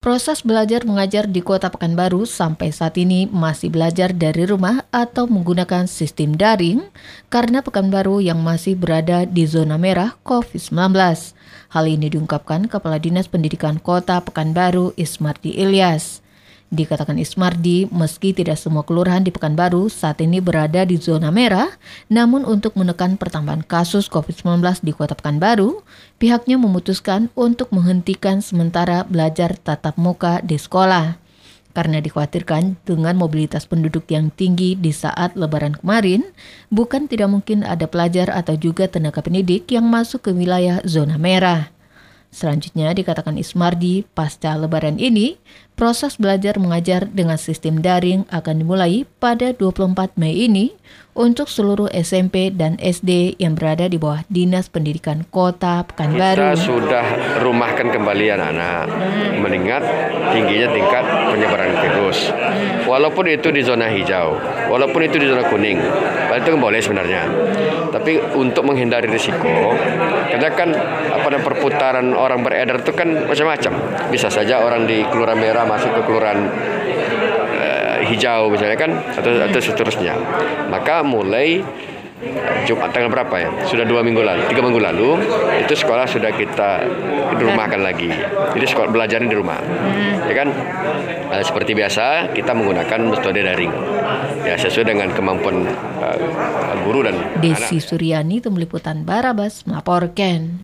Proses belajar mengajar di Kota Pekanbaru sampai saat ini masih belajar dari rumah atau menggunakan sistem daring karena Pekanbaru yang masih berada di zona merah COVID-19. Hal ini diungkapkan Kepala Dinas Pendidikan Kota Pekanbaru Ismardi Ilyas. Dikatakan Ismardi, meski tidak semua kelurahan di Pekanbaru saat ini berada di zona merah, namun untuk menekan pertambahan kasus COVID-19 di kota Pekanbaru, pihaknya memutuskan untuk menghentikan sementara belajar tatap muka di sekolah. Karena dikhawatirkan dengan mobilitas penduduk yang tinggi di saat lebaran kemarin, bukan tidak mungkin ada pelajar atau juga tenaga pendidik yang masuk ke wilayah zona merah. Selanjutnya dikatakan Ismardi, pasca lebaran ini, proses belajar mengajar dengan sistem daring akan dimulai pada 24 Mei ini untuk seluruh SMP dan SD yang berada di bawah Dinas Pendidikan Kota Pekanbaru. Kita sudah rumahkan kembali anak-anak mengingat tingginya tingkat penyebaran virus. Walaupun itu di zona hijau, walaupun itu di zona kuning, itu boleh sebenarnya. Tapi untuk menghindari risiko, karena kan apa namanya perputaran orang beredar itu kan macam-macam. Bisa saja orang di kelurahan merah masuk ke kelurahan hijau misalnya kan atau atau seterusnya maka mulai Jumat tanggal berapa ya? Sudah dua minggu lalu, tiga minggu lalu itu sekolah sudah kita dirumahkan lagi. Jadi sekolah belajarnya di rumah, hmm. ya kan? Nah, seperti biasa kita menggunakan metode daring, ya sesuai dengan kemampuan uh, guru dan Desi Suryani, tim liputan Barabas melaporkan.